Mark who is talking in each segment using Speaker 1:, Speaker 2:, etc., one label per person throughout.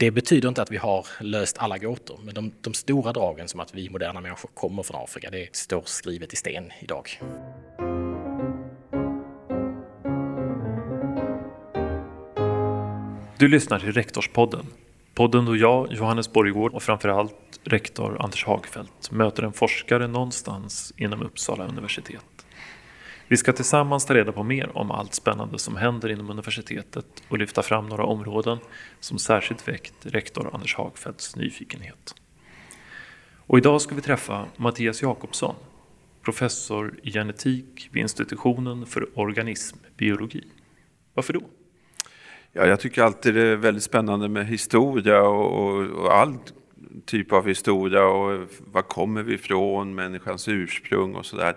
Speaker 1: Det betyder inte att vi har löst alla gåtor, men de, de stora dragen som att vi moderna människor kommer från Afrika, det står skrivet i sten idag.
Speaker 2: Du lyssnar till Rektorspodden. Podden då jag, Johannes Borgård och framförallt rektor Anders Hagfeldt möter en forskare någonstans inom Uppsala universitet. Vi ska tillsammans ta reda på mer om allt spännande som händer inom universitetet och lyfta fram några områden som särskilt väckt rektor Anders Hagfeldts nyfikenhet. Och idag ska vi träffa Mattias Jakobsson, professor i genetik vid institutionen för organismbiologi. Varför då?
Speaker 3: Ja, jag tycker alltid det är väldigt spännande med historia och, och, och all typ av historia och var kommer vi ifrån, människans ursprung och sådär.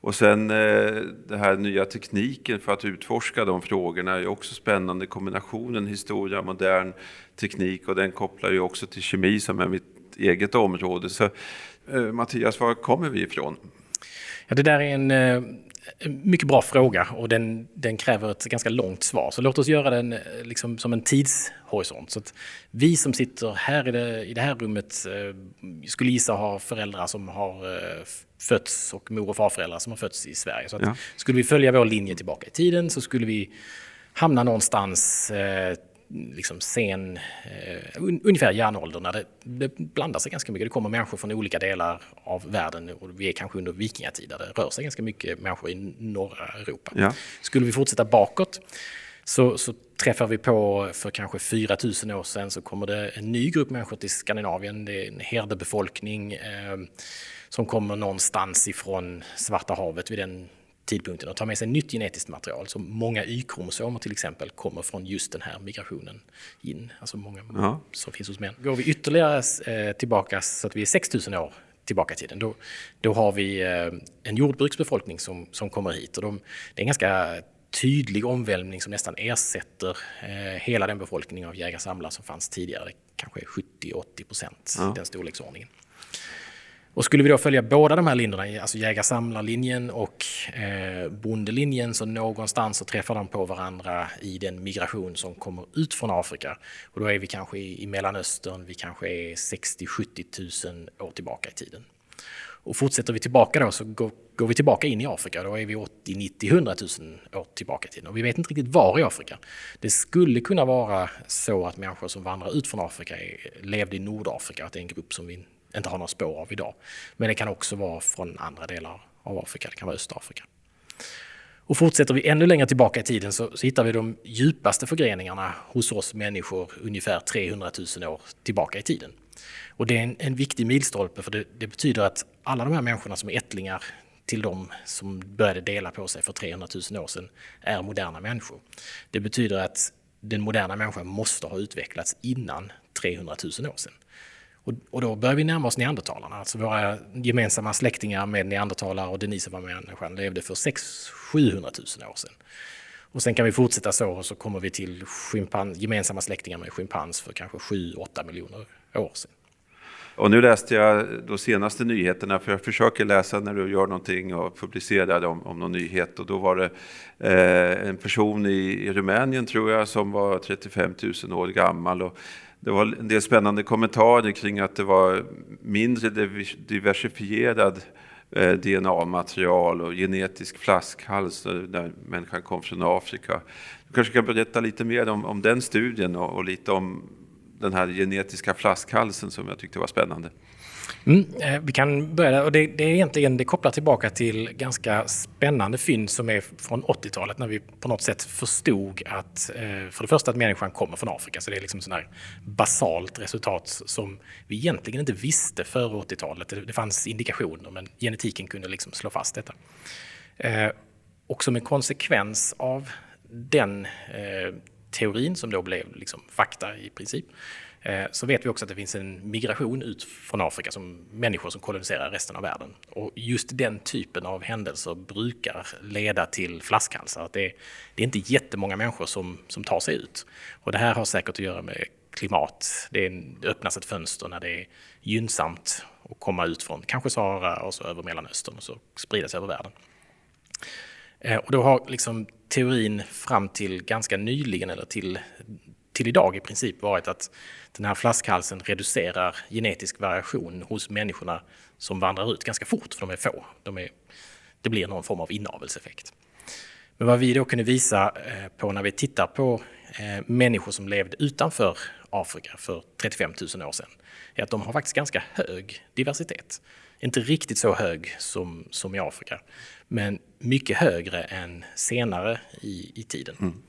Speaker 3: Och sen eh, den här nya tekniken för att utforska de frågorna är också spännande. Kombinationen historia, modern teknik och den kopplar ju också till kemi som är mitt eget område. Så eh, Mattias, var kommer vi ifrån?
Speaker 1: Ja, det där är en eh, mycket bra fråga och den, den, kräver ett ganska långt svar. Så låt oss göra den eh, liksom som en tidshorisont. Så att vi som sitter här i det, i det här rummet eh, skulle gissa ha föräldrar som har eh, fötts och mor och farföräldrar som har fötts i Sverige. Så ja. skulle vi följa vår linje tillbaka i tiden så skulle vi hamna någonstans liksom sen, eh, un, ungefär järnåldern när det, det, blandar sig ganska mycket. Det kommer människor från olika delar av världen och vi är kanske under vikingatid där det rör sig ganska mycket människor i norra Europa. Ja. Skulle vi fortsätta bakåt så, så träffar vi på för kanske 4000 år sedan så kommer det en ny grupp människor till Skandinavien. Det är en herdebefolkning eh, som kommer någonstans ifrån Svarta havet vid den tidpunkten och tar med sig nytt genetiskt material. Så många Y-kromosomer till exempel kommer från just den här migrationen in. Alltså många ja. som finns hos män. Går vi ytterligare eh, tillbaka så att vi är 6000 år tillbaka i tiden, då, då har vi eh, en jordbruksbefolkning som, som kommer hit. Och de, det är en ganska tydlig omvälvning som nästan ersätter eh, hela den befolkning av jägare-samlare som fanns tidigare. Kanske 70-80 procent ja. den storleksordningen. Och skulle vi då följa båda de här linjerna, alltså jägar-samlarlinjen och eh, bondelinjen, så någonstans så träffar de på varandra i den migration som kommer ut från Afrika. Och då är vi kanske i, i Mellanöstern, vi kanske är 60-70 000 år tillbaka i tiden. Och fortsätter vi tillbaka då så går, går vi tillbaka in i Afrika, då är vi 80, 90, 100 000 år tillbaka i tiden. Och vi vet inte riktigt var i Afrika. Det skulle kunna vara så att människor som vandrar ut från Afrika är, levde i Nordafrika, att det är en grupp som vi inte har några spår av idag. Men det kan också vara från andra delar av Afrika, det kan vara Östafrika. Och fortsätter vi ännu längre tillbaka i tiden så, så hittar vi de djupaste förgreningarna hos oss människor ungefär 300 000 år tillbaka i tiden. Och det är en, en viktig milstolpe för det, det, betyder att alla de här människorna som är ättlingar till de som började dela på sig för 300 000 år sedan är moderna människor. Det betyder att den moderna människan måste ha utvecklats innan 300 000 år sedan. Och, och då börjar vi närma oss neandertalarna, alltså våra gemensamma släktingar med neandertalare och Denisova-människan levde för 600-700 000 år sedan. Och sen kan vi fortsätta så och så kommer vi till schimpans, gemensamma släktingar med schimpans för kanske 7-8 miljoner år sedan.
Speaker 3: Och nu läste jag de senaste nyheterna, för jag försöker läsa när du gör någonting och publicerar om, om någon nyhet. Och då var det eh, en person i, i Rumänien, tror jag, som var 35 000 år gammal. Och det var en del spännande kommentarer kring att det var mindre diversifierad eh, DNA-material och genetisk flaskhals när människan kom från Afrika. Du kanske kan berätta lite mer om, om den studien och, och lite om den här genetiska flaskhalsen som jag tyckte var spännande.
Speaker 1: Mm, eh, vi kan börja och det, det är egentligen det kopplar tillbaka till ganska spännande fynd som är från 80-talet när vi på något sätt förstod att eh, för det första att människan kommer från Afrika, så det är liksom sån här basalt resultat som vi egentligen inte visste före 80-talet. Det, det fanns indikationer men genetiken kunde liksom slå fast detta. Eh, och som en konsekvens av den eh, teorin som då blev liksom fakta i princip, eh, Eh, så vet vi också att det finns en migration ut från Afrika som människor som koloniserar resten av världen. Och just den typen av händelser brukar leda till flaskhalsar. Att det, är, det är inte jättemånga människor som, som tar sig ut. Och det här har säkert att göra med klimat. Det, är, det öppnas ett fönster när det är gynnsamt att komma ut från kanske Sahara och så över Mellanöstern och så sprida sig över världen. Eh, och då har liksom teorin fram till ganska nyligen, eller till, till idag i princip varit att den här flaskhalsen reducerar genetisk variation hos människorna som vandrar ut ganska fort, för de är få. De är, det blir någon form av inavelseffekt. Men vad vi då kunde visa eh, på när vi tittar på eh, människor som levde utanför Afrika för 35 000 år sedan, är att de har faktiskt ganska hög diversitet. Inte riktigt så hög som, som i Afrika, men mycket högre än senare i, i tiden. Mm.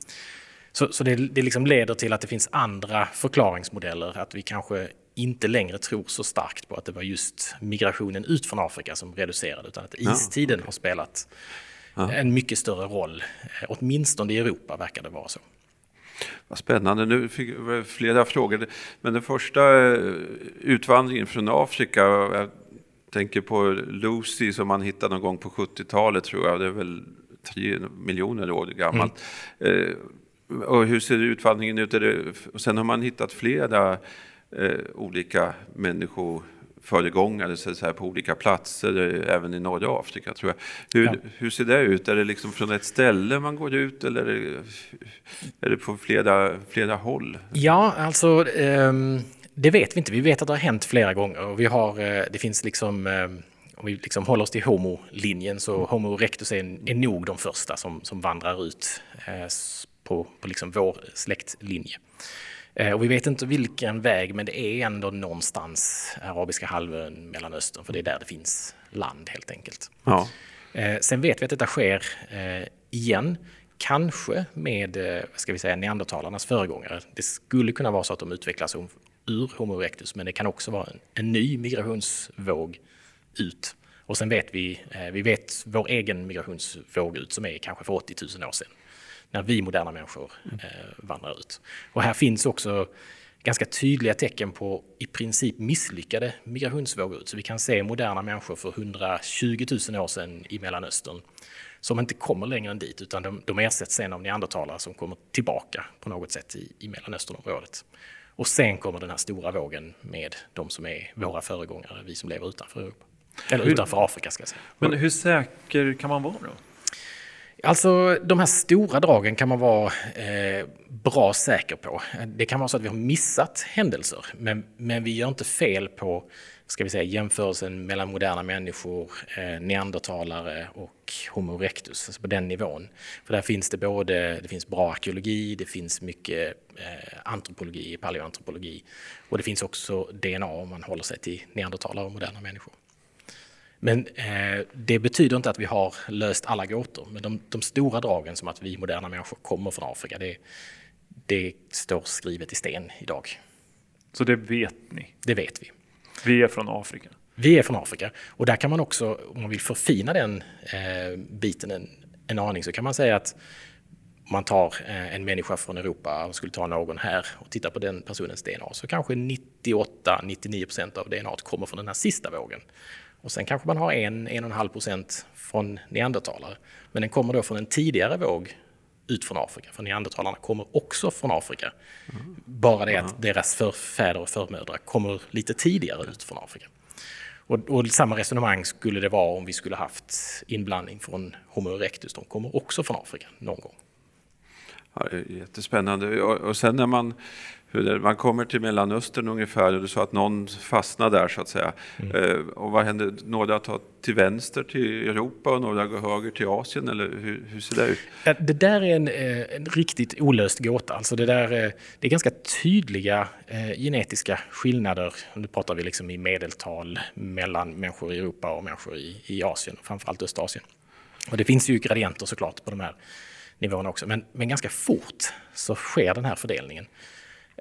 Speaker 1: Så, så, det, det liksom leder till att det finns andra förklaringsmodeller, att vi kanske inte längre tror så starkt på att det var just migrationen ut från Afrika som reducerade, utan att istiden ja, okay. har spelat ja. en mycket större roll. Åtminstone i Europa verkar det vara så.
Speaker 3: Vad spännande, nu fick vi flera frågor. Men den första eh, utvandringen från Afrika, jag tänker på Lucy som man hittade någon gång på 70-talet tror jag, det är väl tre miljoner år gammalt. Mm. Eh, och hur ser utvandringen ut? Och sen har man hittat flera eh, olika människor föregångare så här, på olika platser, även i norra Afrika tror jag. Hur, ja. hur ser det ut? Är det liksom från ett ställe man går ut eller är det, är det på flera, flera håll?
Speaker 1: Ja, alltså um, det vet vi inte. Vi vet att det har hänt flera gånger och vi har, uh, det finns liksom um, om vi liksom håller oss till Homo-linjen så Homo erectus är, är nog de första som, som vandrar ut eh, på, på liksom vår släktlinje. Eh, och vi vet inte vilken väg, men det är ändå någonstans Arabiska halvön, Mellanöstern, för det är där det finns land helt enkelt. Ja. Eh, sen vet vi att detta sker eh, igen, kanske med ska vi säga, neandertalarnas föregångare. Det skulle kunna vara så att de utvecklas ur Homo erectus, men det kan också vara en, en ny migrationsvåg ut. Och sen vet vi, vi vet vår egen migrationsvåg ut som är kanske för 80 000 år sedan när vi moderna människor eh, vandrar ut. Och här finns också ganska tydliga tecken på i princip misslyckade migrationsvågor ut. Så vi kan se moderna människor för 120 000 år sedan i Mellanöstern som inte kommer längre än dit utan de, de ersätts sen av neandertalare som kommer tillbaka på något sätt i, i Mellanösternområdet. Och sen kommer den här stora vågen med de som är våra föregångare, vi som lever utanför Europa. Eller utanför Afrika ska jag säga.
Speaker 2: Men hur säker kan man vara då?
Speaker 1: Alltså de här stora dragen kan man vara eh, bra säker på. Det kan vara så att vi har missat händelser, men, men vi gör inte fel på ska vi säga, jämförelsen mellan moderna människor, eh, neandertalare och Homo erectus, alltså på den nivån. För där finns det både det finns bra arkeologi, det finns mycket eh, antropologi, paleoantropologi och det finns också DNA om man håller sig till neandertalare och moderna människor. Men eh, det betyder inte att vi har löst alla gåtor. Men de, de, stora dragen som att vi moderna människor kommer från Afrika, det, det står skrivet i sten idag.
Speaker 2: Så det vet ni?
Speaker 1: Det vet vi.
Speaker 2: Vi är från Afrika?
Speaker 1: Vi är från Afrika. Och där kan man också, om man vill förfina den eh, biten en, en aning, så kan man säga att man tar eh, en människa från Europa och skulle ta någon här och titta på den personens DNA så kanske 98-99% av DNA kommer från den här sista vågen. Och sen kanske man har en, en och en halv procent från neandertalare. Men den kommer då från en tidigare våg ut från Afrika. För neandertalarna kommer också från Afrika. Mm. Bara det att deras förfäder och förmödrar kommer lite tidigare ut från Afrika. Och, och, samma resonemang skulle det vara om vi skulle haft inblandning från Homo erectus. De kommer också från Afrika någon gång.
Speaker 3: Ja, jättespännande. Och, och sen när man hur man kommer till Mellanöstern ungefär, och du sa att någon fastnar där så att säga. Mm. Eh, och vad händer? Några tar till vänster till Europa och några går höger till Asien, eller hur, hur ser det ut?
Speaker 1: Det där är en, eh, en, riktigt olöst gåta. Alltså det, där, eh, det är ganska tydliga genetiska skillnader. Nu pratar vi liksom i medeltal mellan människor i Europa och människor i, i Asien, framförallt Östasien. Och det finns ju gradienter såklart på de här nivåerna också, men, men ganska fort så sker den här fördelningen.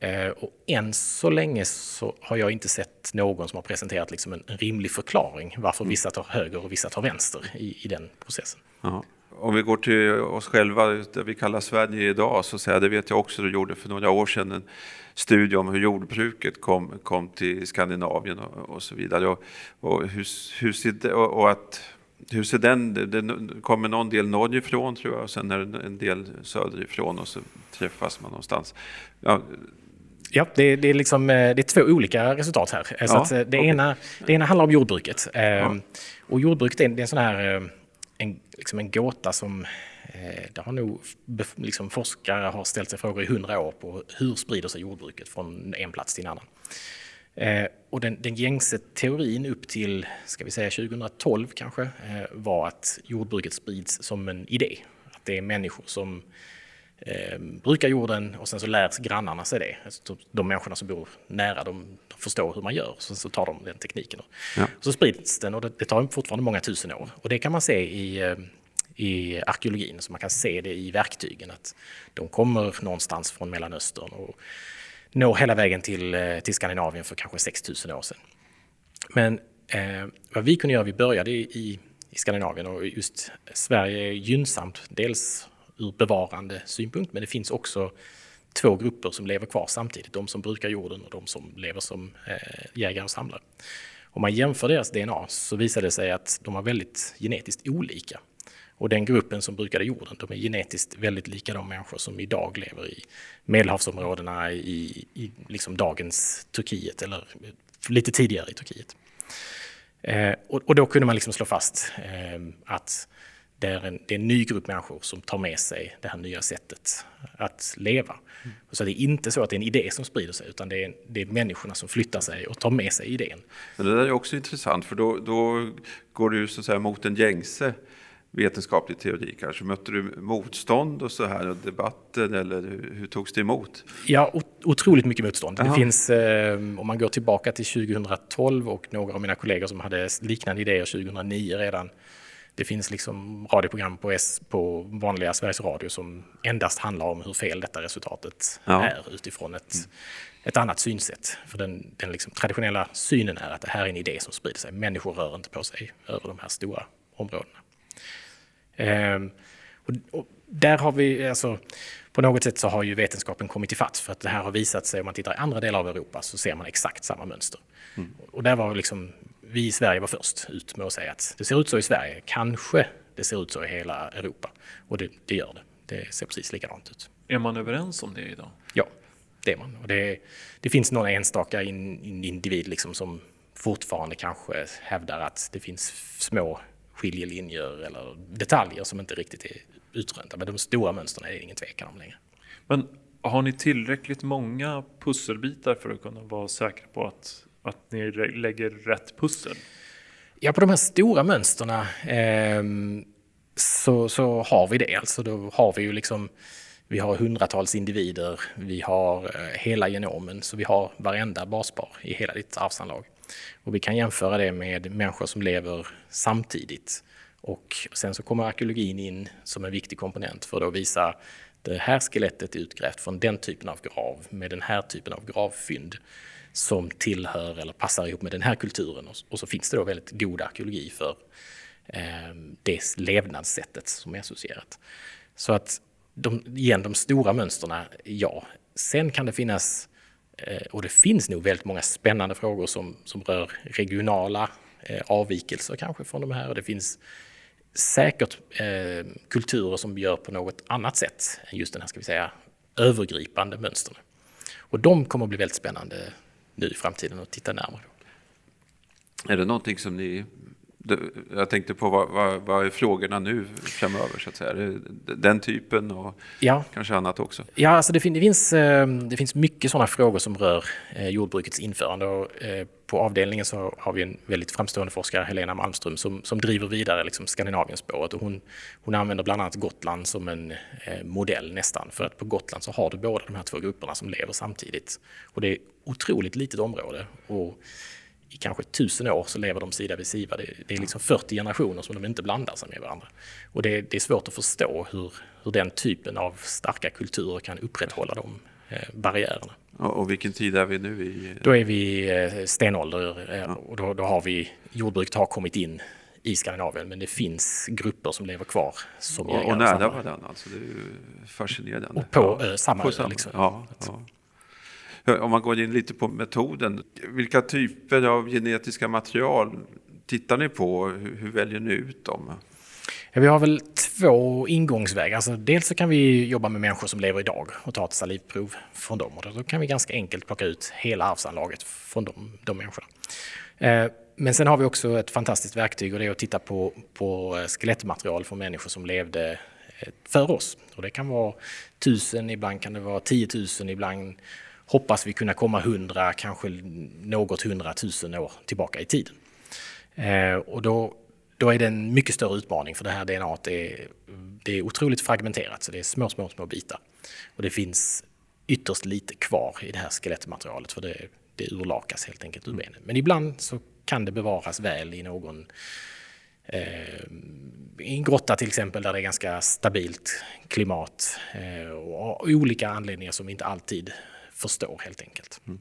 Speaker 1: Eh, och än så länge så har jag inte sett någon som har presenterat liksom en, rimlig förklaring varför mm. vissa tar höger och vissa tar vänster i, i den processen.
Speaker 3: Aha. Om vi går till oss själva, det vi kallar Sverige idag, så säga, det vet jag också du gjorde för några år sedan en studie om hur jordbruket kom, kom till Skandinavien och, och så vidare. Och, och hur, hur, ser och, och att hur ser den, det kommer någon del norrifrån tror jag och sen är det en del söderifrån och så träffas man någonstans. Ja,
Speaker 1: Ja, det, det, är liksom, eh, det är två olika resultat här. Ja, så att eh, det, okay. ena, det ena handlar om jordbruket. Ja. Och jordbruket är, det är en sån här eh, en, liksom en gåta som det har nog liksom forskare har ställt sig frågor i hundra år på hur sprider sig jordbruket från en plats till en annan. Och den, den gängse teorin upp till, ska vi säga 2012 kanske, var att jordbruket sprids som en idé. Att det är människor som eh, brukar jorden och sen så lär grannarna sig det. Alltså, de människorna som bor nära, de, de förstår hur man gör, så, så tar de den tekniken. Ja. Så sprids den och det, det, tar fortfarande många tusen år. Och det kan man se i, eh, i arkeologin, så man kan se det i verktygen, att de kommer någonstans från Mellanöstern och når hela vägen till, eh, till Skandinavien för kanske 6000 år sedan. Men eh, vad vi kunde göra, vi började i, i Skandinavien och just Sverige är gynnsamt, dels ur bevarande synpunkt, men det finns också två grupper som lever kvar samtidigt. De som brukar jorden och de som lever som eh, jägare och samlare. Om man jämför deras DNA så visar det sig att de var väldigt genetiskt olika. Och den gruppen som brukade jorden, de är genetiskt väldigt lika de människor som idag lever i medelhavsområdena i, i liksom dagens Turkiet eller lite tidigare i Turkiet. Eh, och, och, då kunde man liksom slå fast eh, att det är, en, det är en ny grupp människor som tar med sig det här nya sättet att leva. Mm. Så det är inte så att det är en idé som sprider sig, utan det är, det är människorna som flyttar sig och tar med sig idén.
Speaker 3: Men det där är också intressant, för då, då går du så att säga mot en gängse vetenskaplig teori kanske? Mötte du motstånd och så här och debatter eller hur, hur togs det emot?
Speaker 1: Ja, otroligt mycket motstånd. Aha. Det finns, eh, om man går tillbaka till 2012 och några av mina kollegor som hade liknande idéer 2009 redan det finns liksom radioprogram på, S, på vanliga Sveriges Radio som endast handlar om hur fel detta resultatet ja. är utifrån ett, mm. ett annat synsätt. För den, den liksom traditionella synen är att det här är en idé som sprider sig. Människor rör inte på sig över de här stora områdena. Ehm, och, och där har vi, alltså, på något sätt så har ju vetenskapen kommit ifatt för att det här har visat sig, om man tittar i andra delar av Europa så ser man exakt samma mönster. Mm. Och där var liksom vi i Sverige var först ut med att säga att det ser ut så i Sverige, kanske det ser ut så i hela Europa. Och det, det gör det. Det ser precis likadant ut.
Speaker 2: Är man överens om det idag?
Speaker 1: Ja, det är man. Och det, det finns någon enstaka in, in individ liksom som fortfarande kanske hävdar att det finns små skiljelinjer eller detaljer som inte riktigt är utrönta. Men de stora mönstren är det ingen tvekan om längre.
Speaker 2: Men har ni tillräckligt många pusselbitar för att kunna vara säkra på att att ni lägger rätt pussel?
Speaker 1: Ja, på de här stora mönstren eh, så, så har vi det. Alltså då har vi ju liksom, vi har hundratals individer, vi har eh, hela genomen, så vi har varenda baspar i hela ditt arvsanlag. Och vi kan jämföra det med människor som lever samtidigt. Och sen så kommer arkeologin in som en viktig komponent för att visa det här skelettet är utgrävt från den typen av grav med den här typen av gravfynd som tillhör eller passar ihop med den här kulturen. Och, så finns det då väldigt god arkeologi för eh, det levnadssättet som är associerat. Så att de, igen, de stora mönstren, ja. Sen kan det finnas, eh, och det finns nog väldigt många spännande frågor som, som rör regionala eh, avvikelser kanske från de här. Och det finns säkert eh, kulturer som gör på något annat sätt än just den här, ska vi säga, övergripande mönstren. Och de kommer att bli väldigt spännande nu i framtiden och titta närmare.
Speaker 3: Är det någonting som ni jag tänkte på vad, vad, vad, är frågorna nu framöver? Så att säga? Den typen och ja. kanske annat också?
Speaker 1: Ja, alltså det, det, finns, eh, det finns mycket sådana frågor som rör eh, jordbrukets införande. Och eh, på avdelningen så har vi en väldigt framstående forskare, Helena Malmström, som, som driver vidare liksom Skandinavienspåret. Och hon, hon använder bland annat Gotland som en modell nästan. För att på Gotland så har du båda de här två grupperna som lever samtidigt. Och det otroligt litet område. Och i kanske tusen år så lever de sida vid sida. Det, det, är liksom 40 generationer som de inte blandar sig med varandra. Och det, det är svårt att förstå hur, hur den typen av starka kulturer kan upprätthålla de eh, barriärerna.
Speaker 3: Och vilken tid är vi nu i?
Speaker 1: Då är vi eh, stenålder eh, och då, då, har vi, jordbruket har kommit in i Skandinavien men det finns grupper som lever kvar. Som
Speaker 3: och, och nära var den alltså? Det är fascinerande.
Speaker 1: Och på ja. samma ö. Liksom.
Speaker 3: Ja, ja. Om man går in lite på metoden, vilka typer av genetiska material tittar ni på? Hur, hur väljer ni ut dem?
Speaker 1: Ja, vi har väl två ingångsvägar. Alltså, dels så kan vi jobba med människor som lever idag och ta ett salivprov från dem. Och då kan vi ganska enkelt plocka ut hela arvsanlaget från de, de människorna. Eh, men sen har vi också ett fantastiskt verktyg och det är att titta på, på skelettmaterial från människor som levde eh, för oss. Och det kan vara tusen, ibland kan det vara tiotusen, ibland hoppas vi kunna komma hundra, kanske något hundratusen år tillbaka i tiden. Eh, och då, då är det en mycket större utmaning för det här DNA är, det är otroligt fragmenterat, så det är små, små, små bitar. Och det finns ytterst lite kvar i det här skelettmaterialet för det, det urlakas helt enkelt ur benen. Men ibland så kan det bevaras väl i någon eh, i en grotta till exempel där det är ganska stabilt klimat eh, och olika anledningar som vi inte alltid förstår helt enkelt. Mm.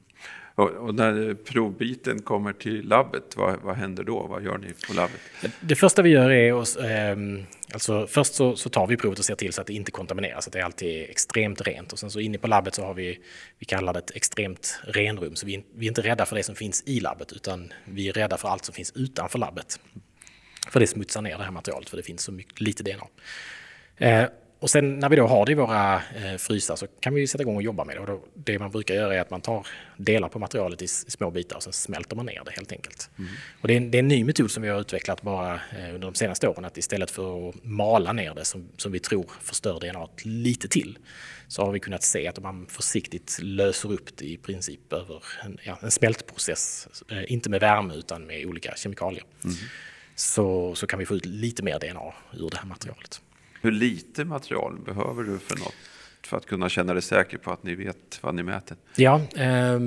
Speaker 3: Och, och, när provbiten kommer till labbet, vad, vad, händer då? Vad gör ni på labbet?
Speaker 1: Det första vi gör är att, eh, alltså först så, så, tar vi provet och ser till så att det inte kontamineras, att det alltid är extremt rent. Och sen så inne på labbet så har vi, vi kallar det ett extremt renrum, så vi, vi är inte rädda för det som finns i labbet, utan vi är rädda för allt som finns utanför labbet. För det smutsar ner det här materialet, för det finns så mycket, lite DNA. Eh, och sen när vi då har det i våra eh, frysar så kan vi sätta igång och jobba med det. Och då, det man brukar göra är att man tar delar på materialet i, i små bitar och sen smälter man ner det helt enkelt. Mm. Och det är, en, det är, en, ny metod som vi har utvecklat bara eh, under de senaste åren. Att istället för att mala ner det som, som vi tror förstör DNA lite till så har vi kunnat se att om man försiktigt löser upp det i princip över en, ja, en smältprocess, eh, inte med värme utan med olika kemikalier, mm. så, så kan vi få ut lite mer DNA ur det här materialet.
Speaker 3: Hur lite material behöver du för något för att kunna känna dig säker på att ni vet vad ni mäter?
Speaker 1: Ja, eh,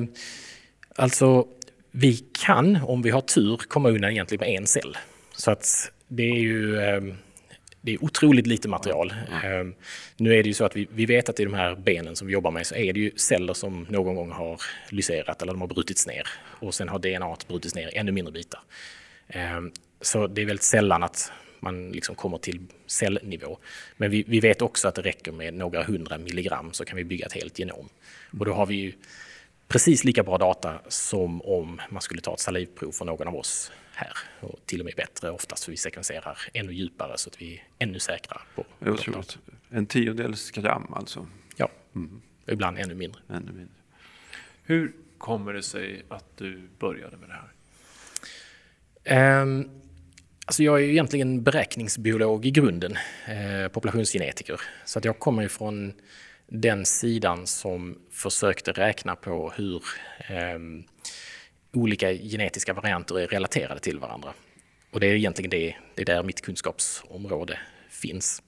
Speaker 1: alltså vi kan om vi har tur komma undan egentligen med en cell. Så att det är ju eh, det är otroligt lite material. Mm. Eh, nu är det ju så att vi, vi vet att i de här benen som vi jobbar med så är det ju celler som någon gång har lyserat eller de har brutits ner och sen har DNA brutits ner i ännu mindre bitar. Ehm, så det är väldigt sällan att man liksom kommer till cellnivå. Men vi, vi, vet också att det räcker med några hundra milligram så kan vi bygga ett helt genom. Och då har vi ju precis lika bra data som om man skulle ta ett salivprov från någon av oss här. Och till och med bättre oftast för vi sekvenserar ännu djupare så att vi är ännu säkrare på
Speaker 3: Otroligt. En tiondels gram alltså?
Speaker 1: Ja, mm. ibland ännu mindre.
Speaker 3: ännu mindre.
Speaker 2: Hur kommer det sig att du började med det här?
Speaker 1: Um, Alltså jag är ju egentligen beräkningsbiolog i grunden, eh, populationsgenetiker. Så att jag kommer från den sidan som försökte räkna på hur eh, olika genetiska varianter är relaterade till varandra. Och det är egentligen det, det är där mitt kunskapsområde finns.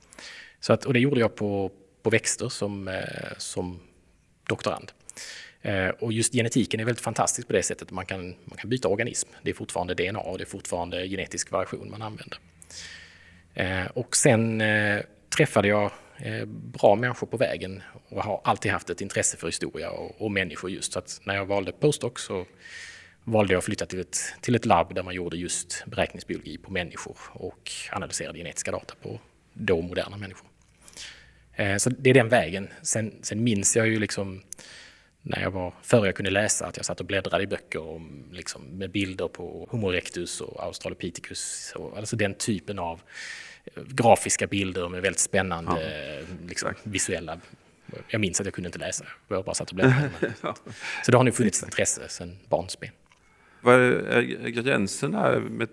Speaker 1: Så att, och det gjorde jag på, på växter som, eh, som doktorand. Eh, och just genetiken är väldigt fantastisk på det sättet man kan, man kan byta organism. Det är fortfarande DNA och det är fortfarande genetisk variation man använder. Eh, och sen eh, träffade jag eh, bra människor på vägen och har alltid haft ett intresse för historia och, och människor just. Så att när jag valde postdoc så valde jag att flytta till ett, till ett labb där man gjorde just beräkningsbiologi på människor och analyserade genetiska data på då moderna människor. Eh, så det är den vägen. Sen, sen minns jag ju liksom när jag var, före jag kunde läsa, att jag satt och bläddrade i böcker om, liksom, med bilder på Homo erectus och Australopithecus. Och, alltså den typen av eh, grafiska bilder med väldigt spännande ja. liksom, visuella. Jag minns att jag kunde inte läsa, jag bara satt och bläddrade. ja. Så det har nog funnits intresse sedan barnsben.
Speaker 3: Vad är gränserna med,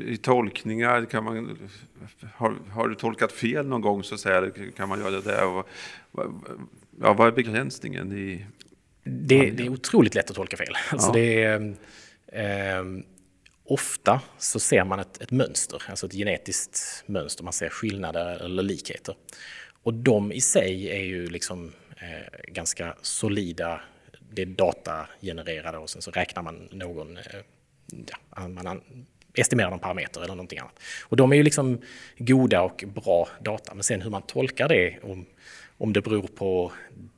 Speaker 3: i tolkningar? Kan man, har, har, du tolkat fel någon gång så att säga, kan man göra det? Och, ja, vad är begränsningen? I,
Speaker 1: det, det, är otroligt lätt att tolka fel. Alltså ja. det är, eh, ofta så ser man ett, ett, mönster, alltså ett genetiskt mönster. Man ser skillnader eller likheter. Och de i sig är ju liksom eh, ganska solida. Det är datagenererade och sen så räknar man någon, eh, ja, man estimerar någon parameter eller någonting annat. Och de är ju liksom goda och bra data. Men sen hur man tolkar det, om om det beror på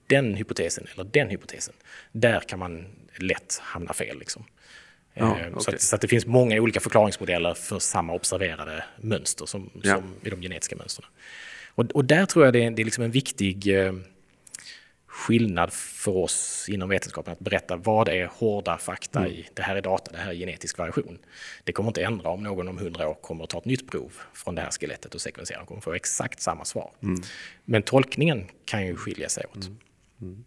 Speaker 1: den hypotesen eller den hypotesen, där kan man lätt hamna fel. Liksom. Ja, okay. Eh, så, att, så, att, det finns många olika förklaringsmodeller för samma observerade mönster som, ja. som i de genetiska mönstren. Och, och, där tror jag det är, det är liksom en viktig eh, skillnad för oss inom vetenskapen att berätta vad är hårda fakta mm. i det här är data, det här är genetisk variation. Det kommer inte ändra om någon om hundra år kommer att ta ett nytt prov från det här skelettet och sekvensera. De kommer få exakt samma svar. Mm. Men tolkningen kan ju skilja sig åt. Mm. mm.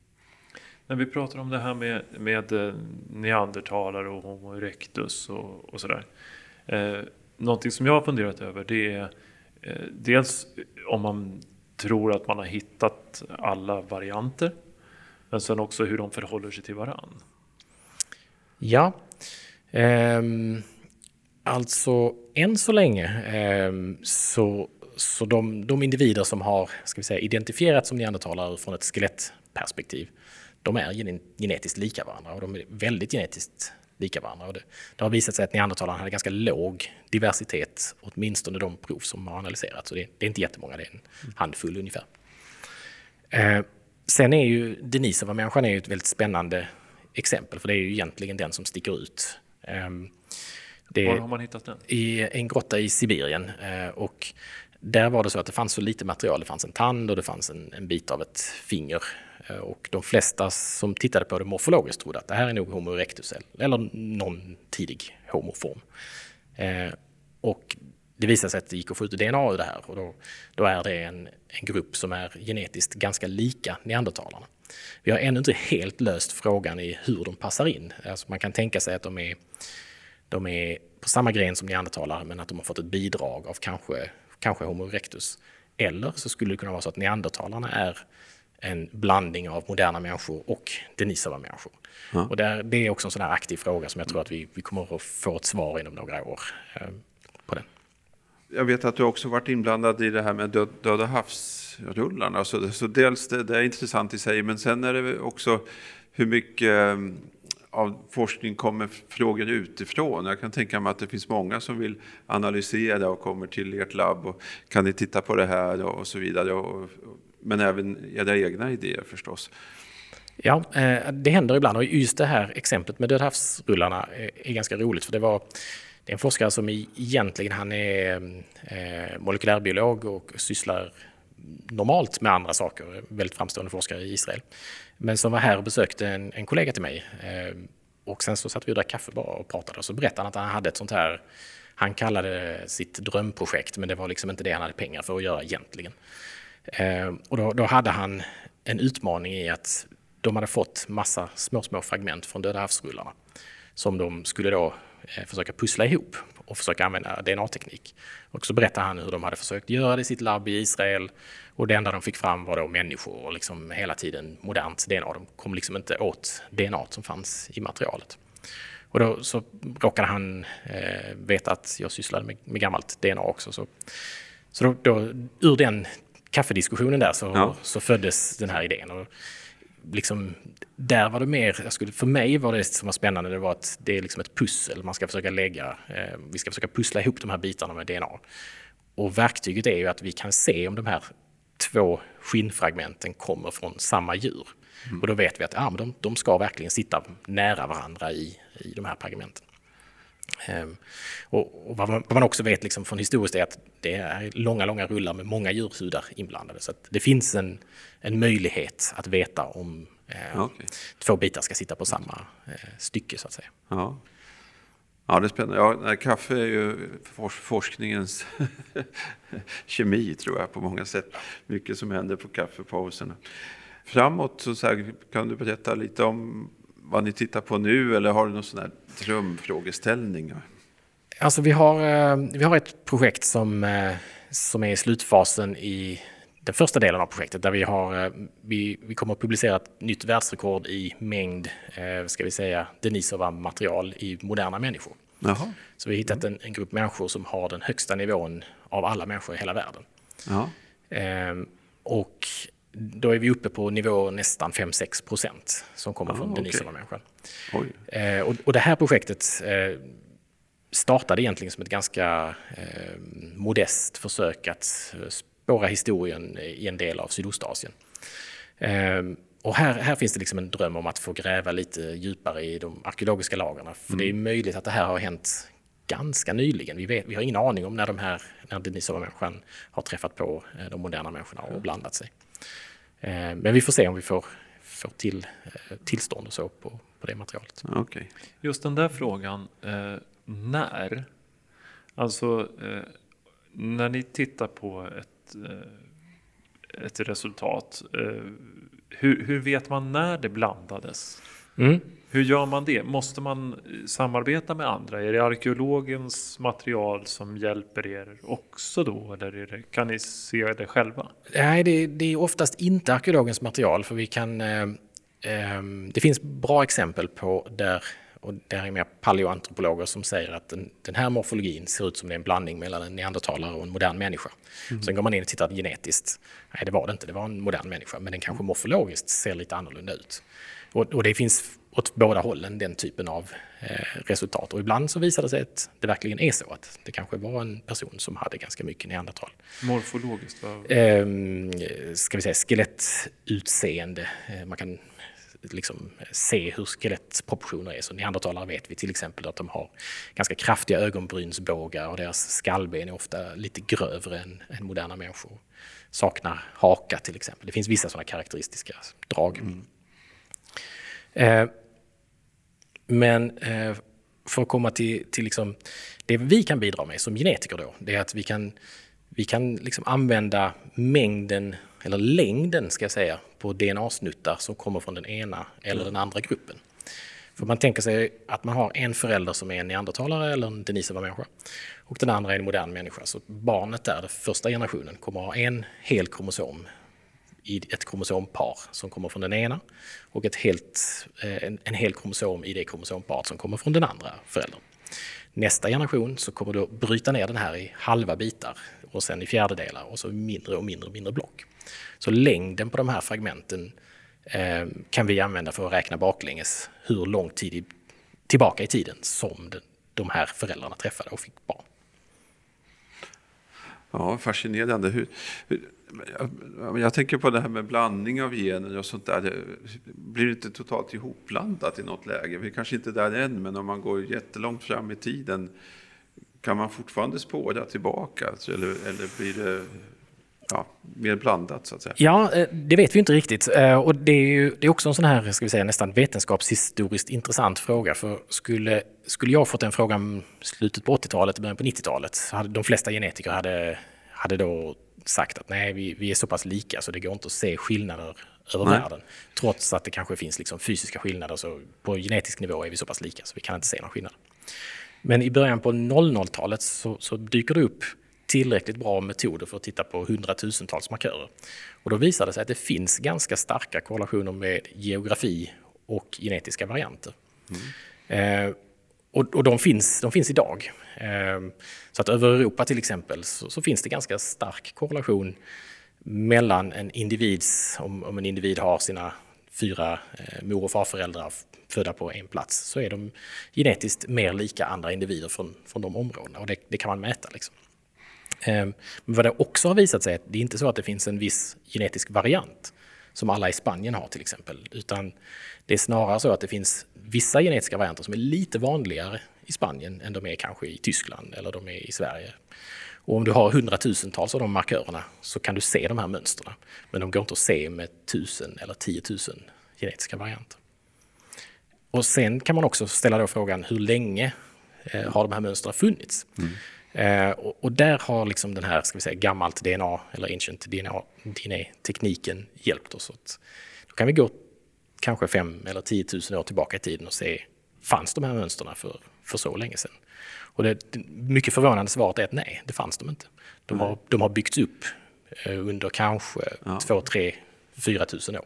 Speaker 2: När vi pratar om det här med, med eh, neandertalare och Homo erectus och, och sådär. Eh, någonting som jag har funderat över det är Eh, dels om man tror att man har hittat alla varianter, men sen också hur de förhåller sig till varann.
Speaker 1: Ja, ehm, alltså än så länge ehm, så, så de, de individer som har ska vi säga, identifierats som neandertalare från ett skelettperspektiv, de är genetiskt lika varandra och de är väldigt genetiskt lika varandra. Och det, det har visat sig att neandertalarna hade ganska låg diversitet, åtminstone de prov som har analyserats. Så det, det är inte jättemånga, det är en handfull ungefär. Eh, sen är ju Denisova-människan är ett väldigt spännande exempel, för det är ju egentligen den som sticker ut. Eh,
Speaker 2: det, Var har man hittat den?
Speaker 1: I en grotta i Sibirien. Eh, och där var det så att det fanns så lite material. Det fanns en tand och det fanns en, en bit av ett finger Eh, och de flesta som tittade på det morfologiskt trodde att det här är nog Homo erectus eller någon tidig homoform. Eh, och det visade sig att det gick att få ut DNA ur det här och då, då är det en, en grupp som är genetiskt ganska lika neandertalarna. Vi har ännu inte helt löst frågan i hur de passar in. Alltså man kan tänka sig att de är, de är på samma gren som neandertalare men att de har fått ett bidrag av kanske, kanske Homo erectus. Eller så skulle det kunna vara så att neandertalarna är en blandning av moderna människor och Denisova-människor. Ja. Och där, det är också en sån här aktiv fråga som jag tror att vi, vi kommer att få ett svar inom några år eh, på den.
Speaker 3: Jag vet att du också varit inblandad i det här med död, Döda havsrullarna. Så, så dels det, det, är intressant i sig, men sen är det också hur mycket eh, av forskning kommer frågor utifrån. Jag kan tänka mig att det finns många som vill analysera och kommer till ert labb och kan ni titta på det här och, och så vidare. Och, men även era egna idéer förstås.
Speaker 1: Ja, eh, det händer ibland och just det här exemplet med Dödhavsrullarna eh, är ganska roligt för det var det är en forskare som egentligen han är eh, molekylärbiolog och sysslar normalt med andra saker, väldigt framstående forskare i Israel. Men som var här och besökte en, en kollega till mig. Och sen så satt vi och drack kaffe bara och pratade och så berättade han att han hade ett sånt här, han kallade det sitt drömprojekt, men det var liksom inte det han hade pengar för att göra egentligen. Eh, och då, då, hade han en utmaning i att de hade fått massa små, små fragment från Döda havsrullarna som de skulle då eh, försöka pussla ihop och försöka använda DNA-teknik. Och så berättade han hur de hade försökt göra det i sitt labb i Israel och det enda de fick fram var då människor och liksom hela tiden modernt DNA. De kom liksom inte åt DNA som fanns i materialet. Och då så råkade han eh, veta att jag sysslade med, med gammalt DNA också. Så, så då, då, ur den kaffediskussionen där så, ja. så föddes den här idén. Och liksom, där var det mer, jag skulle, för mig var det som var spännande, det var att det är liksom ett pussel man ska försöka lägga. Eh, vi ska försöka pussla ihop de här bitarna med DNA. Och verktyget är ju att vi kan se om de här två skinnfragmenten kommer från samma djur. Mm. Och då vet vi att ja, men de, de ska verkligen sitta nära varandra i, i de här fragmenten. Ehm, och, och vad, man, vad, man, också vet liksom från historiskt är att det är långa, långa rullar med många djurhudar inblandade. Så det finns en, en möjlighet att veta om eh, okay. två bitar ska sitta på samma eh, stycke så att säga.
Speaker 3: Ja. Ja, det är spännande. Ja, kaffe är ju forskningens kemi, tror jag, på många sätt. Mycket som händer på kaffepauserna. Framåt, så, så här, kan du berätta lite om vad ni tittar på nu eller har du någon sån här drömfrågeställning?
Speaker 1: Alltså vi har, eh, vi har ett projekt som, eh, som är i slutfasen i den första delen av projektet där vi, har, eh, vi, vi kommer att publicera ett nytt världsrekord i mängd, ska vi säga, Denisova-material i moderna människor. Jaha. Så vi har hittat en, en, grupp människor som har den högsta nivån av alla människor i hela världen. Ehm, och då är vi uppe på nivå nästan 5-6 procent som kommer ah, från okay. Denisova-människan. Eh, och, och, det här projektet eh, startade egentligen som ett ganska eh, modest försök att eh, spåra historien i en del av Sydostasien. Eh, och här, här finns det liksom en dröm om att få gräva lite djupare i de arkeologiska lagren. För mm. det är mm. möjligt att det här har hänt ganska nyligen. Vi, vet, vi har ingen aning om när, de här, när Denisova-människan har träffat på eh, de moderna människorna och blandat sig. Eh, men vi får se om vi får, får till, eh, tillstånd och så på, på det materialet.
Speaker 2: Okay. Just den där frågan, eh, när? Alltså, när ni tittar på ett, ett resultat, hur, hur, vet man när det blandades? Mm. Hur gör man det? Måste man eh, samarbeta med andra? Är det arkeologens material som hjälper er också då? Eller det, kan ni se det själva?
Speaker 1: Nej, det, det, är oftast inte arkeologens material för vi kan... Eh, eh, det finns bra exempel på där och det är mer paleoantropologer som säger att den, den, här morfologin ser ut som det är en blandning mellan en neandertalare och en modern människa. Mm. Sen går man in och tittar genetiskt. Nej, det var det inte. Det var en modern människa, men den kanske morfologiskt ser lite annorlunda ut. Och, och det finns åt båda hållen den typen av eh, resultat. Och ibland så visar det sig att det verkligen är så att det kanske var en person som hade ganska mycket neandertal.
Speaker 2: Morfologiskt? Vad?
Speaker 1: Eh, ska vi säga skelettutseende. Eh, man kan liksom se hur skelettproportioner är. Så neandertalare vet vi till exempel att de har ganska kraftiga ögonbrynsbågar och deras skallben är ofta lite grövre än, än moderna människor. Saknar haka till exempel. Det finns vissa sådana karaktäristiska drag. Mm. Eh, men eh, för att komma till, till liksom det vi kan bidra med som genetiker då, det är att vi kan, vi kan liksom använda mängden, eller längden ska jag säga, på DNA-snuttar som kommer från den ena eller den andra gruppen. För man tänker sig att man har en förälder som är en neandertalare eller en Denisova-människa och den andra är en modern människa. Så barnet där, den första generationen, kommer att ha en hel kromosom i ett kromosompar som kommer från den ena och ett helt, eh, en, en hel kromosom i det kromosomparet som kommer från den andra föräldern. Nästa generation så kommer du att bryta ner den här i halva bitar och sen i fjärdedelar och så mindre och mindre och mindre block. Så längden på de här fragmenten eh, kan vi använda för att räkna baklänges hur lång tid i, tillbaka i tiden som den, de här föräldrarna träffade och fick barn.
Speaker 3: Ja, fascinerande. Hur, hur, jag, jag tänker på det här med blandning av gener och sånt där. Det blir inte totalt ihopblandat i något läge? Vi är kanske inte där än, men om man går jättelångt fram i tiden kan man fortfarande spåra tillbaka? Eller, eller blir det ja, mer blandat så att säga?
Speaker 1: Ja, eh, det vet vi inte riktigt. Eh, och det är, ju, det är också en sån här, ska vi säga, nästan vetenskapshistoriskt intressant fråga. För skulle, skulle jag fått den frågan slutet på 80-talet, början på 90-talet, hade de flesta genetiker hade, hade då sagt att nej, vi, vi är så pass lika så det går inte att se skillnader över nej. världen. Trots att det kanske finns liksom fysiska skillnader, så på genetisk nivå är vi så pass lika så vi kan inte se någon skillnad. Men i början på 00-talet så, så dyker det upp tillräckligt bra metoder för att titta på hundratusentals markörer. Och då visar det sig att det finns ganska starka korrelationer med geografi och genetiska varianter. Mm. Eh, och, och de, finns, de finns idag. Eh, så att över Europa till exempel så, så, finns det ganska stark korrelation mellan en individs, om, om en individ har sina fyra eh, mor och farföräldrar födda på en plats, så är de genetiskt mer lika andra individer från, från de områdena och det, det kan man mäta. Liksom. Ehm, men vad det också har visat sig är att det är inte så att det finns en viss genetisk variant som alla i Spanien har till exempel, utan det är snarare så att det finns vissa genetiska varianter som är lite vanligare i Spanien än de är kanske i Tyskland eller de är i Sverige. Och om du har hundratusentals av de markörerna så kan du se de här mönstren. Men de går inte att se med tusen eller tiotusen genetiska varianter. Och sen kan man också ställa då frågan hur länge eh, har de här mönstren funnits? Mm. Eh, och, och, där har liksom den här ska vi säga, gammalt DNA eller ancient DNA-tekniken hjälpt oss. Att, då kan vi gå kanske fem eller tiotusen år tillbaka i tiden och se, fanns de här mönstren för, för så länge sedan? Och det, mycket förvånande svaret är att nej, det fanns de inte. De har, de har byggts upp eh, under kanske ja. två, tre, fyra tusen år.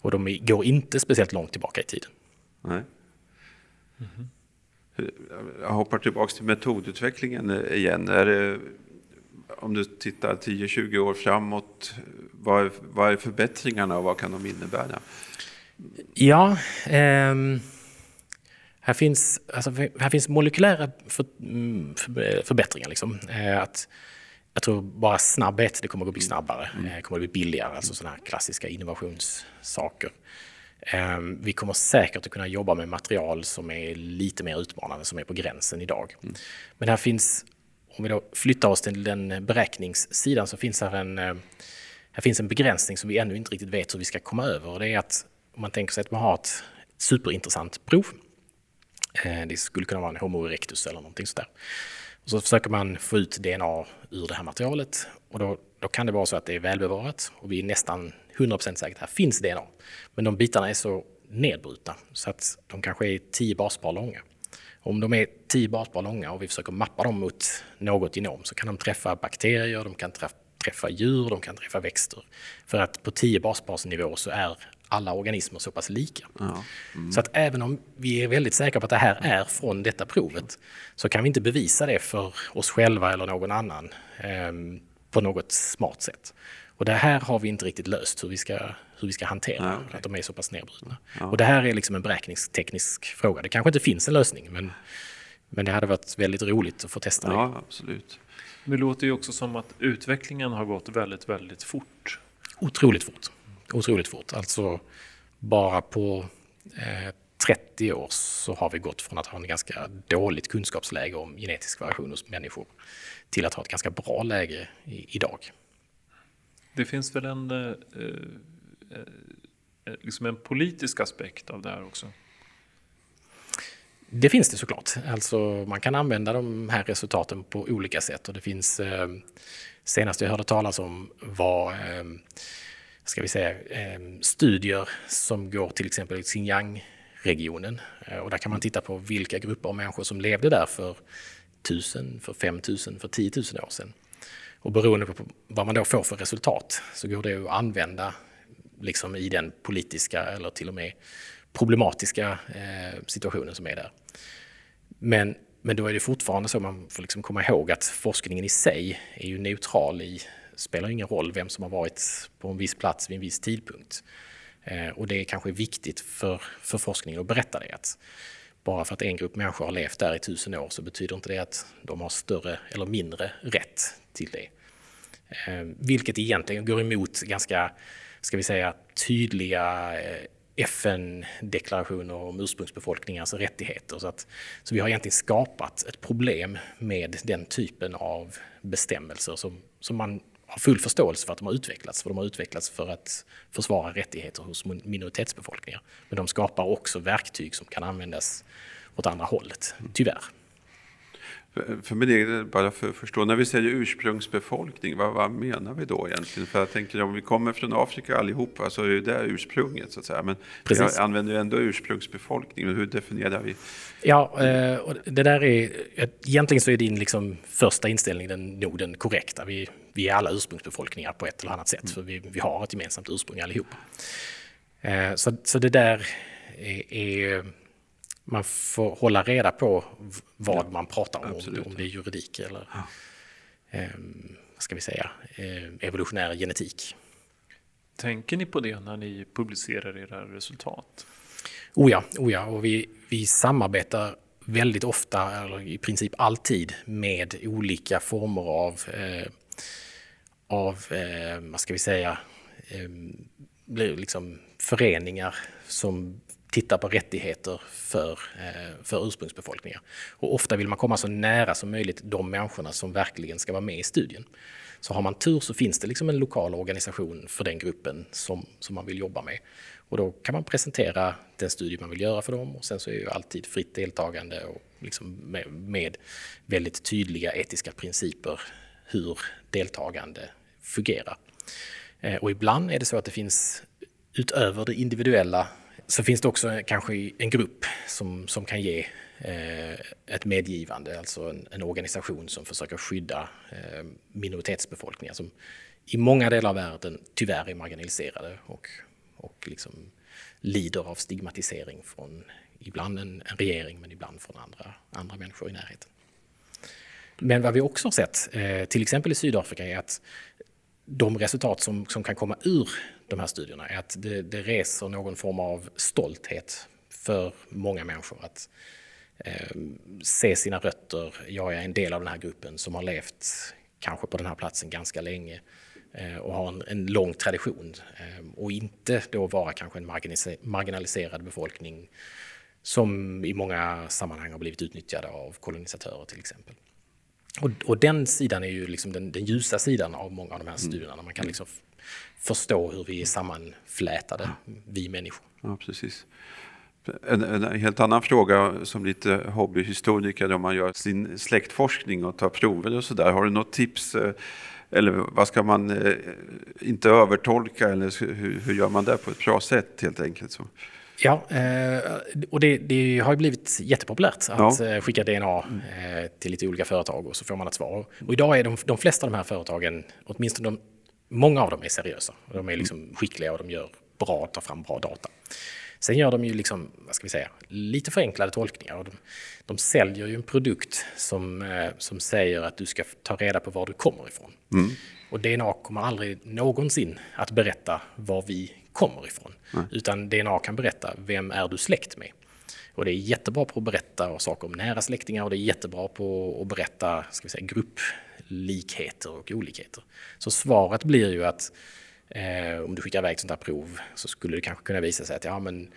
Speaker 1: Och de går inte speciellt långt tillbaka i tiden.
Speaker 3: Nej. Mm -hmm jag hoppar tillbaka till metodutvecklingen igen. Är det, om du tittar 10-20 år framåt, vad är, vad är förbättringarna och vad kan de innebära?
Speaker 1: Ja, eh, här, finns, alltså, här finns molekylära för, för, förbättringar. Liksom. Eh, att, jag tror bara snabbhet, det kommer att bli snabbare, mm. eh, kommer att bli billigare, alltså sådana här klassiska innovationssaker. Ehm, vi kommer säkert att kunna jobba med material som är lite mer utmanande, som är på gränsen idag. Mm. Men här finns, om vi då flyttar oss till den beräkningssidan, så finns här en, eh, här finns en begränsning som vi ännu inte riktigt vet hur vi ska komma över. Och det är att om man tänker sig att man har ett superintressant prov, eh, Eh, det skulle kunna vara en Homo erectus eller någonting sådär. Och så försöker man få ut DNA ur det här materialet och då, då kan det vara så att det är välbevarat och vi är nästan 100% säkra att här finns DNA. Men de bitarna är så nedbrutna så att de kanske är 10 baspar långa. Om de är 10 baspar långa och vi försöker mappa dem mot något genom så kan de träffa bakterier, de kan träffa djur, de kan träffa växter. För att på 10 basparsnivå så är alla organismer så pass lika. Ja. Mm. Så att även om vi är väldigt säkra på att det här är från detta provet så kan vi inte bevisa det för oss själva eller någon annan eh, på något smart sätt. Och det här har vi inte riktigt löst hur vi ska, hur vi ska hantera ja, okay. att de är så pass nedbrutna. Ja. Och det här är liksom en beräkningsteknisk fråga. Det kanske inte finns en lösning men, men det hade varit väldigt roligt att få testa det.
Speaker 3: Ja, absolut.
Speaker 2: Det låter ju också som att utvecklingen har gått väldigt, väldigt fort.
Speaker 1: Otroligt fort otroligt fort. Alltså bara på eh, 30 år så har vi gått från att ha en ganska dåligt kunskapsläge om genetisk variation hos människor till att ha ett ganska bra läge i, idag.
Speaker 2: Det finns väl en, eh, eh, eh, liksom en politisk aspekt av det här också?
Speaker 1: Det finns det såklart. Alltså man kan använda de här resultaten på olika sätt och det finns eh, senast jag hörde talas om var eh, ska vi säga, eh, studier som går till exempel i Xinjiang-regionen. Eh, och där kan man titta på vilka grupper av människor som levde där för 1000, för 5000, för 10 000 år sedan. Och beroende på vad man då får för resultat så går det att använda liksom i den politiska eller till och med problematiska eh, situationen som är där. Men, men då är det fortfarande så man får liksom komma ihåg att forskningen i sig är ju neutral i spelar ingen roll vem som har varit på en viss plats vid en viss tidpunkt. Eh, och det är kanske viktigt för, för forskningen att berätta det. Att bara för att en grupp människor har levt där i tusen år så betyder inte det att de har större eller mindre rätt till det. Eh, vilket egentligen går emot ganska, ska vi säga, tydliga eh, FN-deklarationer om ursprungsbefolkningars rättigheter. Så, att, så vi har egentligen skapat ett problem med den typen av bestämmelser som, som man har full förståelse för att de har utvecklats, för de har utvecklats för att försvara rättigheter hos minoritetsbefolkningar. Men de skapar också verktyg som kan användas åt andra hållet, tyvärr.
Speaker 3: För min egen, bara för att förstå, när vi säger ursprungsbefolkning, vad, vad, menar vi då egentligen? För jag tänker om vi kommer från Afrika allihopa så är det där ursprunget så att säga. Men Precis. vi använder ju ändå ursprungsbefolkning, hur definierar vi?
Speaker 1: Ja, eh, och det där är, egentligen så är din liksom första inställning den, nog den korrekta. Vi, vi är alla ursprungsbefolkningar på ett eller annat sätt, mm. för vi, vi har ett gemensamt ursprung allihopa. Eh, så, så det där är, är man får hålla reda på vad ja, man pratar om, absolut. om det är juridik eller ja. eh, vad ska vi säga, eh, evolutionär genetik.
Speaker 2: Tänker ni på det när ni publicerar era resultat?
Speaker 1: Oh ja, oh ja och vi, vi samarbetar väldigt ofta, eller i princip alltid, med olika former av, eh, av eh, vad ska vi säga, eh, liksom föreningar som tittar på rättigheter för, eh, för ursprungsbefolkningar. Och ofta vill man komma så nära som möjligt de människorna som verkligen ska vara med i studien. Så har man tur så finns det liksom en lokal organisation för den gruppen som, som man vill jobba med. Och då kan man presentera den studie man vill göra för dem och sen så är ju alltid fritt deltagande och liksom med, med väldigt tydliga etiska principer hur deltagande fungerar. Eh, och ibland är det så att det finns utöver det individuella så finns det också kanske en grupp som, som kan ge eh, ett medgivande, alltså en, en, organisation som försöker skydda eh, minoritetsbefolkningar som i många delar av världen tyvärr är marginaliserade och, och liksom lider av stigmatisering från ibland en, en regering men ibland från andra, andra människor i närheten. Men vad vi också har sett, eh, till exempel i Sydafrika, är att de resultat som, som kan komma ur de här studierna är att det, det reser någon form av stolthet för många människor att eh, se sina rötter. Jag är en del av den här gruppen som har levt kanske på den här platsen ganska länge eh, och har en, en lång tradition eh, och inte då vara kanske en marginaliserad befolkning som i många sammanhang har blivit utnyttjade av kolonisatörer till exempel. Och, och den sidan är ju liksom den, den, ljusa sidan av många av de här studierna. Mm. Man kan liksom förstå hur vi är sammanflätade, vi människor.
Speaker 3: Ja, precis. En, en, helt annan fråga som lite hobbyhistoriker om man gör sin släktforskning och tar prover och sådär. Har du något tips? Eh, eller vad ska man eh, inte övertolka eller hur, hur, gör man det på ett bra sätt helt enkelt? Så.
Speaker 1: Ja, och det, det, har ju blivit jättepopulärt att ja. skicka DNA till lite olika företag och så får man ett svar. Och idag är de, de flesta av de här företagen, åtminstone de, många av dem är seriösa. De är liksom skickliga och de gör bra, tar fram bra data. Sen gör de ju liksom, vad ska vi säga, lite förenklade tolkningar. De, de säljer ju en produkt som, eh, som säger att du ska ta reda på var du kommer ifrån. Mm. Och DNA kommer aldrig någonsin att berätta var vi kommer ifrån. Mm. Utan DNA kan berätta vem är du släkt med. Och det är jättebra på att berätta saker om nära släktingar och det är jättebra på att berätta ska vi säga, grupplikheter och olikheter. Så svaret blir ju att Eh, om du skickar iväg ett sånt här prov så skulle det kanske kunna visa sig att ja, men,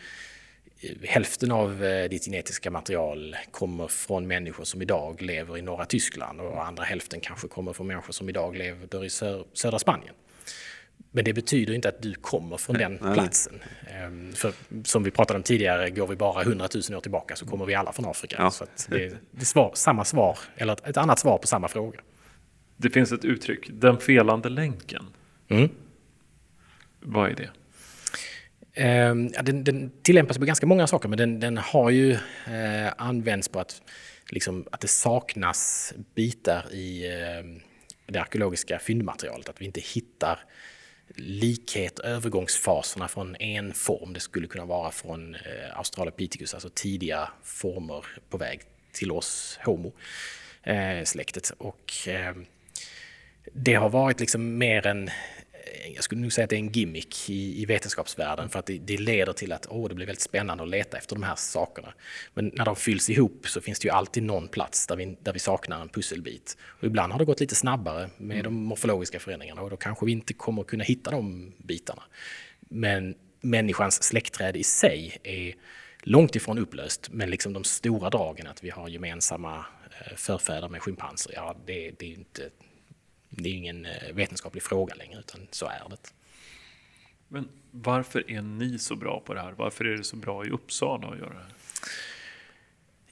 Speaker 1: eh, hälften av eh, ditt genetiska material kommer från människor som idag lever i norra Tyskland och andra hälften kanske kommer från människor som idag lever i sö södra Spanien. Men det betyder inte att du kommer från den platsen. Ehm, för som vi pratade om tidigare, går vi bara 100 000 år tillbaka så kommer vi alla från Afrika. Ja. Så det, är, det är svar, samma svar, eller ett, ett, annat svar på samma fråga.
Speaker 2: Det finns ett uttryck, den felande länken. Mm. Vad är det?
Speaker 1: Eh, den, den, tillämpas på ganska många saker, men den, den har ju eh, använts på att, liksom, att det saknas bitar i eh, det arkeologiska fyndmaterialet. Att vi inte hittar likhet, övergångsfaserna från en form. Det skulle kunna vara från eh, Australopithecus, alltså tidiga former på väg till oss homo, eh, släktet. Och eh, det har varit liksom mer en Eh, jag skulle nog säga att det är en gimmick i, i vetenskapsvärlden för att det, det, leder till att oh, det blir väldigt spännande att leta efter de här sakerna. Men när de fylls ihop så finns det ju alltid någon plats där vi, där vi saknar en pusselbit. Och ibland har det gått lite snabbare med mm. de morfologiska förändringarna och då kanske vi inte kommer kunna hitta de bitarna. Men människans släktträd i sig är långt ifrån upplöst, men liksom de stora dragen att vi har gemensamma eh, förfäder med schimpanser, ja det, det är inte det är ingen eh, vetenskaplig fråga längre, utan så är det.
Speaker 2: Men varför är ni så bra på det här? Varför är det så bra i Uppsala att göra det här?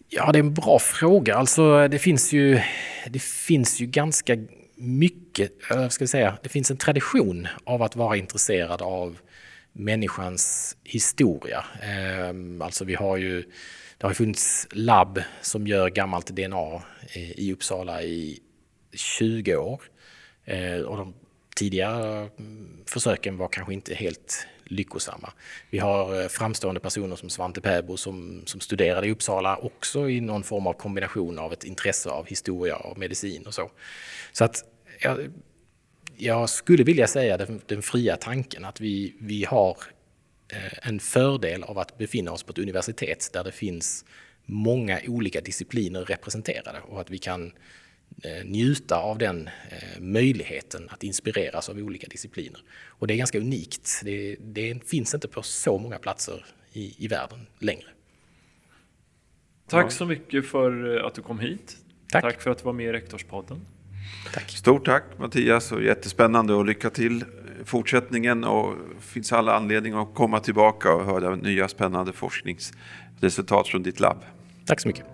Speaker 1: Ja, det är en bra fråga. Alltså, det finns ju, det finns ju ganska mycket, jag ska säga, det finns en tradition av att vara intresserad av människans historia. Ehm, alltså vi har ju, det har funnits labb som gör gammalt DNA i Uppsala i 20 år. Eh, och de tidigare mm, försöken var kanske inte helt lyckosamma. Vi har eh, framstående personer som Svante Pääbo som, som studerade i Uppsala också i någon form av kombination av ett intresse av historia och medicin och så. Så att jag, jag skulle vilja säga den, den, fria tanken att vi, vi har eh, en fördel av att befinna oss på ett universitet där det finns många olika discipliner representerade och att vi kan Eh, njuta av den eh, möjligheten att inspireras av olika discipliner. Och det är ganska unikt. Det, det finns inte på så många platser i, i världen längre.
Speaker 2: Tack så mycket för att du kom hit. Tack, tack för att du var med i Rektorspodden.
Speaker 3: Tack. Stort tack Mattias och jättespännande och lycka till fortsättningen och finns alla anledning att komma tillbaka och höra nya spännande forskningsresultat från ditt labb.
Speaker 1: Tack så mycket.